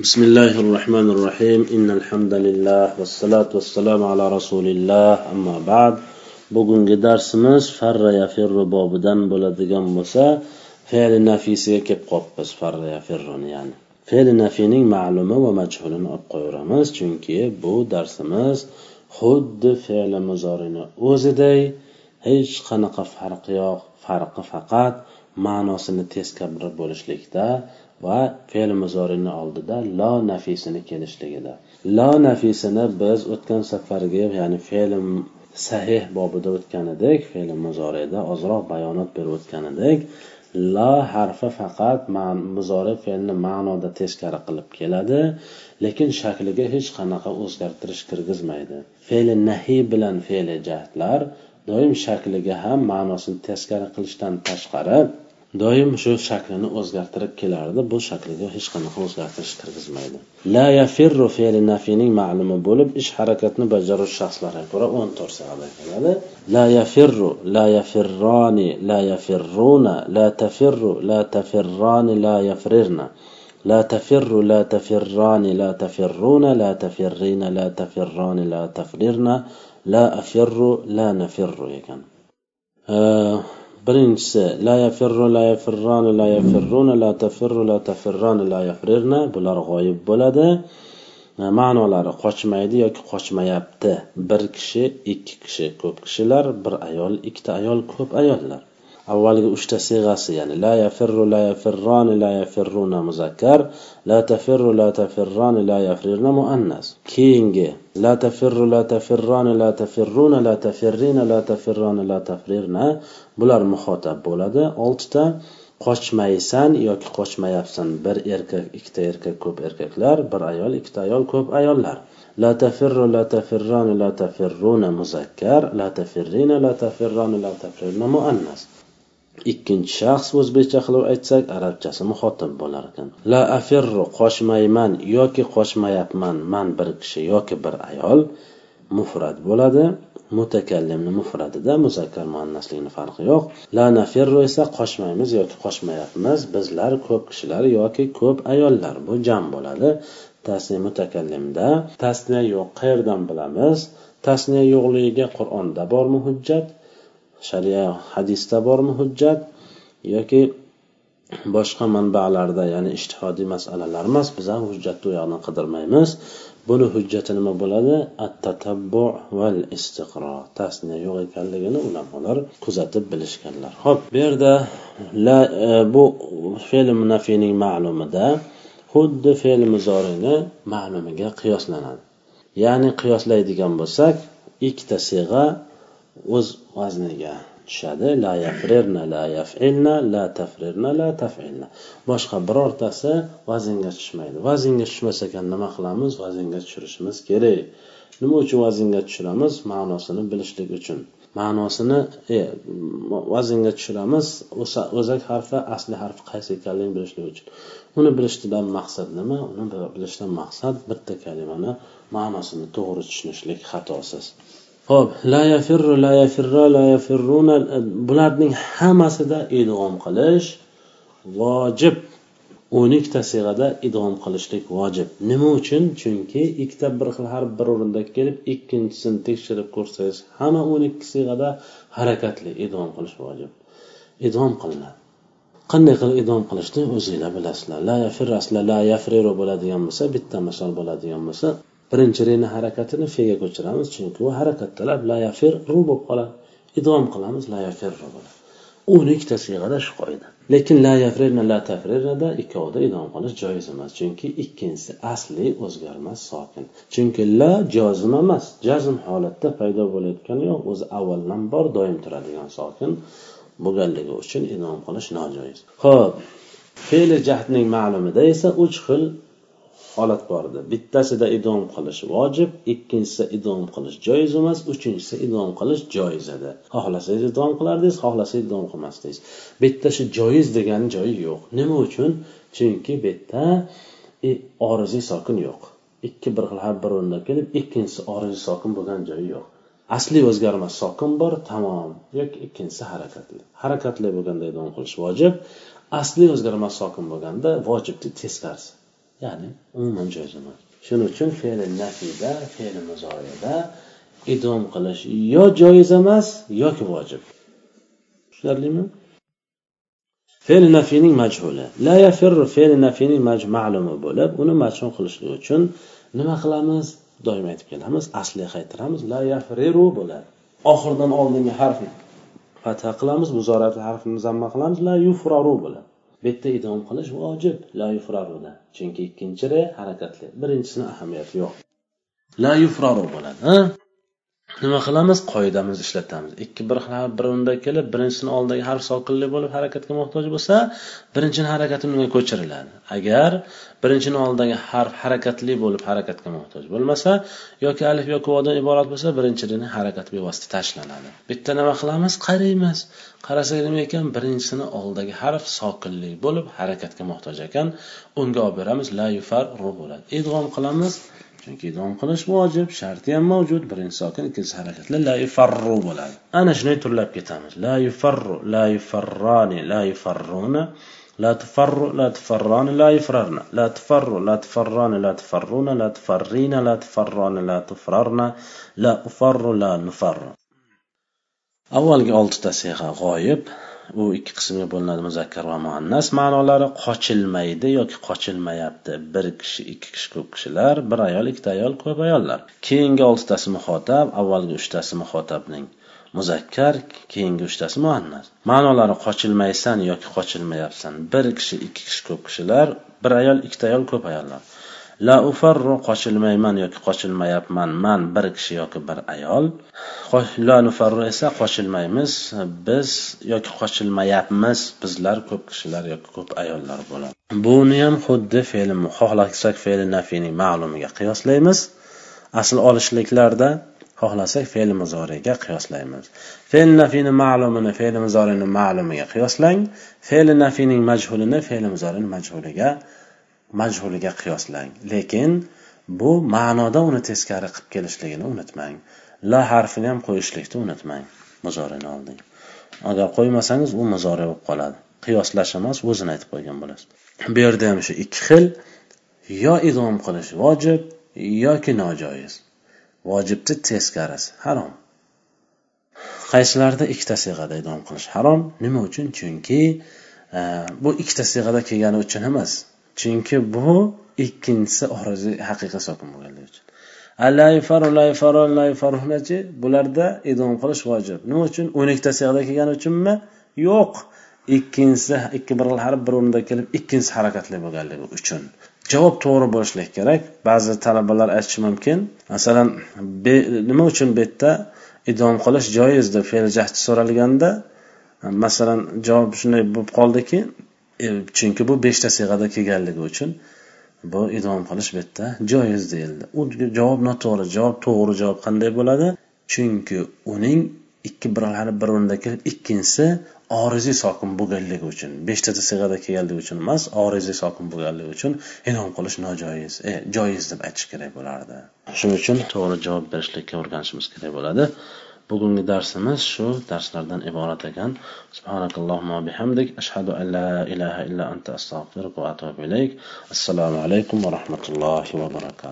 بسم الله الرحمن الرحيم إن الحمد لله والصلاة والسلام على رسول الله أما بعد bugungi darsimiz farra yafirru bobidan bo'ladigan bo'lsa fe'li nafiysiga kelib qolibmiz farra yafirruni ya'ni fe'li nafiyning ma'lumi va majhulini olib qo'yaveramiz chunki bu darsimiz xuddi fe'li muzorini o'ziday hech qanaqa farqi yo'q farqi faqat ma'nosini teskari bo'lishlikda va fe'l muzorini oldida lo nafisini kelishligida. Lo nafisini biz o'tgan safargi ya'ni fe'l sahih bobida o'tgan edik fe'l muzorida ozroq bayonot berib o'tgan edik la harfi faqat muzori fe'lni ma'noda teskari qilib keladi lekin shakliga hech qanaqa o'zgartirish kirgizmaydi. Fe'li nahiy bilan fe'li jahdlar doim shakliga ham ma'nosini teskari qilishdan tashqari doim shu shaklini o'zgartirib kelardi bu shakliga hech qanaqa o'zgartirish kirgizmaydi la yafirru fe'li nafiyning ma'lumi bo'lib ish harakatni bajaruvchi shaxslarga ko'ra o'n to'rt sig'ada keladi la yafirru la yafirroni la yafirruna la tafirru la tafirrani la yafrirna لا تفر لا تفران لا تفرون لا تفرين لا تفران لا تفررن لا أفر لا نفر ekan Birinchisi la yafirru la yafirrani la yafirruna la tafirru la tafirrani la yafrirna bular g'oyib bo'ladi. E, ma'nolari qochmaydi yoki qochmayapti. Bir kishi ikki kishi ko'p kishilar bir ayol ikkita ayol ko'p ayollar. avvalgi uchta siyg'asi ya'ni la yafirru la yafirroni la yafirruna muzakkar la tafirru la tafirrani la yafrirna muannas keyingi la tafirru la tafirroni la tafirruna la tafirrina la tafirroni la tafrirna bular muhotab bo'ladi oltita qochmaysan yoki qochmayapsan bir erkak ikkita erkak ko'p erkaklar bir ayol ikkita ayol ko'p ayollar لا تفر لا تفران لا تفرون مذكر لا تفرين لا تفران لا تفرن مؤنث ikkinchi shaxs o'zbekcha qilib aytsak arabchasi muxotab bo'lar ekan. La afirru qochmayman yoki qochmayapman man bir kishi yoki bir ayol mufrat bo'ladi. Mutakallimni mufradida muzakkar muannaslikni farqi yo'q. La nafirru esa qochmaymiz yoki qochmayapmiz bizlar ko'p kishilar yoki ko'p ayollar bu jam bo'ladi. Tasniya mutakallimda tasniya yo'q qayerdan bilamiz? Tasniya yo'qligiga qur'onda bormi hujjat shariat hadisda bormi hujjat yoki boshqa manbalarda ya'ni ishtihodiy masalalar emas biz ham hujjatni u yoqdan qidirmaymiz. Buni hujjati nima bo'ladi? At tatabbu val istiqro tasniya yo'q ekanligini ulamolar kuzatib bilishganlar. Ho'p bu yerda la e, bu fe'l munafiyning ma'lumida xuddi fe'l muzorini ma'lumiga qiyoslanadi. Ya'ni qiyoslaydigan bo'lsak ikkita siyg'a o'z vazniga tushadi. La yafrirna la yafilna la tafrirna la tafilna. Boshqa birortasi vaznga tushmaydi. Vaznga tushmas ekan nima qilamiz? Vaznga tushirishimiz kerak. Nima uchun vaznga tushiramiz? Ma'nosini bilishlik uchun. Ma'nosini e, vaznga tushiramiz o'zak harfi asli harf qaysi ekanligini bilishlik uchun. Uni bilishdan maqsad nima? Uni bilishdan maqsad bitta kalimani ma'nosini to'g'ri tushunishlik xatosiz. Ho'p la yafirru la yafirra la yafirruna bularning hammasida idg'om qilish vojib. O'n ikkita sig'ada idg'om qilishlik vojib. Nima uchun? Chunki ikkita bir xil harf bir o'rinda kelib ikkinchisini tekshirib ko'rsangiz hamma o'n ikki sig'ada harakatli idg'om qilish vojib. Idg'om qilinadi. Qanday qilib idom qilishni o'zinglar bilasizlar. La yafir la yafriru bo'ladigan bo'lsa bitta misol bo'ladigan bo'lsa birinchi reni harakatini fega ko'chiramiz chunki u harakat talab la ru bo'lib qoladi. Idom qilamiz la yafir bo'ladi. O'n ikkita siyg'ada shu qoida. Lekin la yafrirna la tafrirnada ikkovida idom qilish joiz emas chunki ikkinchisi asli o'zgarmas sokin. Chunki la jozim emas jazm holatda paydo bo'layotgani yo'q o'zi avvaldan bor doim turadigan sokin bo'lganligi uchun idom qilish nojoiz. Ho'p fe'li jahdning ma'lumida esa uch xil holat bor edi. Bittasida idom qilish vojib ikkinchisida idom qilish joiz emas uchinchisi idom qilish joiz edi. Xohlasangiz idom qilardingiz xohlasangiz idom qilmasdingiz. Bitta shu joiz degan joyi yo'q. Nima uchun? Chunki bu yerda oriziy sokin yo'q. Ikki bir xil har bir o'rinda kelib ikkinchisi oriziy sokin bo'lgan joyi yo'q. Asli o'zgarmas sokin bor tamom yoki ikkinchisi harakatli. Harakatli bo'lganda idom qilish vojib asli o'zgarmas sokin bo'lganda vojibni teskarisi ya'ni? Umuman joiz emas shuning uchun fe'li nafida fe'li muzoyada idom qilish yo joiz emas yoki vojib. Tushunarlimi? Fe'l nafiyning majhuli. La yafirru fe'l nafiyning ma'lumi bo'lib uni majhul qilishlik uchun nima qilamiz? Doim aytib kelamiz asliga qaytaramiz. La yafriru bo'ladi. Oxiridan oldingi harfni. Fatha qilamiz muzorat harfini zamma qilamiz. La yufraru bo'ladi. Bu yerda idom qilish vojib la yufraruda chunki ikkinchi re harakatli birinchisini ahamiyati yo'q. La yufraru bo'ladi nima qilamiz? Qoidamizni ishlatamiz. Ikki bir harf bir kelib birinchisini oldidagi harf sokinli bo'lib harakatga muhtoj bo'lsa birinchini harakati unga ko'chiriladi. Agar birinchini oldidagi harf harakatli bo'lib harakatga muhtoj bo'lmasa yoki alif yoki vodan iborat bo'lsa birinchini harakat bevosita tashlanadi. Bitta nima qilamiz? Qaraymiz. Qarasak nima ekan? Birinchisini oldidagi harf sokinli bo'lib harakatga muhtoj ekan. Unga olib beramiz. La yufar ru bo'ladi. Idg'om qilamiz. chunki idom qilish vojib sharti ham mavjud birinchi sokin ikkinchisi harakatli la yufarru bo'ladi ana shunday turlab ketamiz la yufarru la yufarrani la yufarruna لا تفر لا تفران لا يفررن لا تفر لا تفران لا تفرون لا تفرين لا تفران لا تفررن لا أفر لا نفر avvalgi oltita siyg'a g'oyib U ikki qismga bo'linadi muzakkar va muannas. Ma'nolari qochilmaydi yoki qochilmayapti. Bir kishi ikki kishi ko'p kishilar bir ayol ikkita ayol ko'p ayollar. Keyingi oltitasi muhotab avvalgi uchtasi muhotabning muzakkar keyingi uchtasi muannas. Ma'nolari qochilmaysan yoki qochilmayapsan. Bir kishi ikki kishi ko'p kishilar bir ayol ikkita ayol ko'p ayollar. La ufarru qochilmayman yoki qochilmayapman. Man bir kishi yoki bir ayol. La nufarru esa qochilmaymiz biz yoki qochilmayapmiz bizlar ko'p kishilar yoki ko'p ayollar bo'ladi. Buni ham xuddi fe'li xohlasak fe'li nafiyning ma'lumiga qiyoslaymiz. Asl olishliklarda xohlasak fe'li muzoriga qiyoslaymiz. Fe'l nafiyni ma'lumini fe'li muzorini ma'lumiga qiyoslang fe'li nafiyning majhulini fe'li muzorini majhuliga majhuliga qiyoslang. Lekin bu ma'noda uni teskari qilib kelishligini unutmang. La harfini ham qo'yishlikni unutmang. Muzorini olding. Agar qo'ymasangiz u muzori bo'lib qoladi. Qiyoslash emas o'zini aytib qo'ygan bo'lasiz. Bu yerda ham shu ikki xil. Yo idom qilish vojib yoki nojoiz. Vojibni teskarisi harom. Qaysilarida ikkita siyg'ada idom qilish harom? Nima uchun? Chunki e, bu ikkita siyg'ada kelgani uchun emas. Chunki bu ikkinchisi oriziy haqiqiy sokin bo'lganligi uchun. Chi bularda idom qilish vojib. Nima uchun? O'n ikkita sig'da kelgani uchunmi? Yo'q. Ikkinchisi ikki bir harf bir o'rinda kelib ikkinchisi harakatli bo'lganligi uchun. Javob to'g'ri bo'lishligi kerak. Ba'zi talabalar aytishi mumkin. Masalan nima uchun bu yerda idom qilish joiz deb fe'l jahdi so'ralganda masalan javob shunday bo'lib qoldiki E, chunki bu beshta siyg'ada kelganligi uchun bu idom qilish bu yerda joiz deyildi. U javob noto'g'ri javob to'g'ri javob qanday bo'ladi? Chunki uning ikki birlari bir o'rinda kelib ikkinchisi oriziy sokin bo'lganligi uchun beshtada siyg'ada kelganligi uchun emas oriziy sokin bo'lganligi uchun idom qilish nojoiz e, joiz deb aytish kerak bo'lardi. Shuning uchun to'g'ri javob berishlikka o'rganishimiz kerak bo'ladi. Bugungi darsimiz shu darslardan iborat ekan. Subhanakallohumma bihamdik. Ashhadu an la ilaha illa anta astag'firuka va atubu ilayk. Assalomu alaykum va rahmatullohi va barakatuh.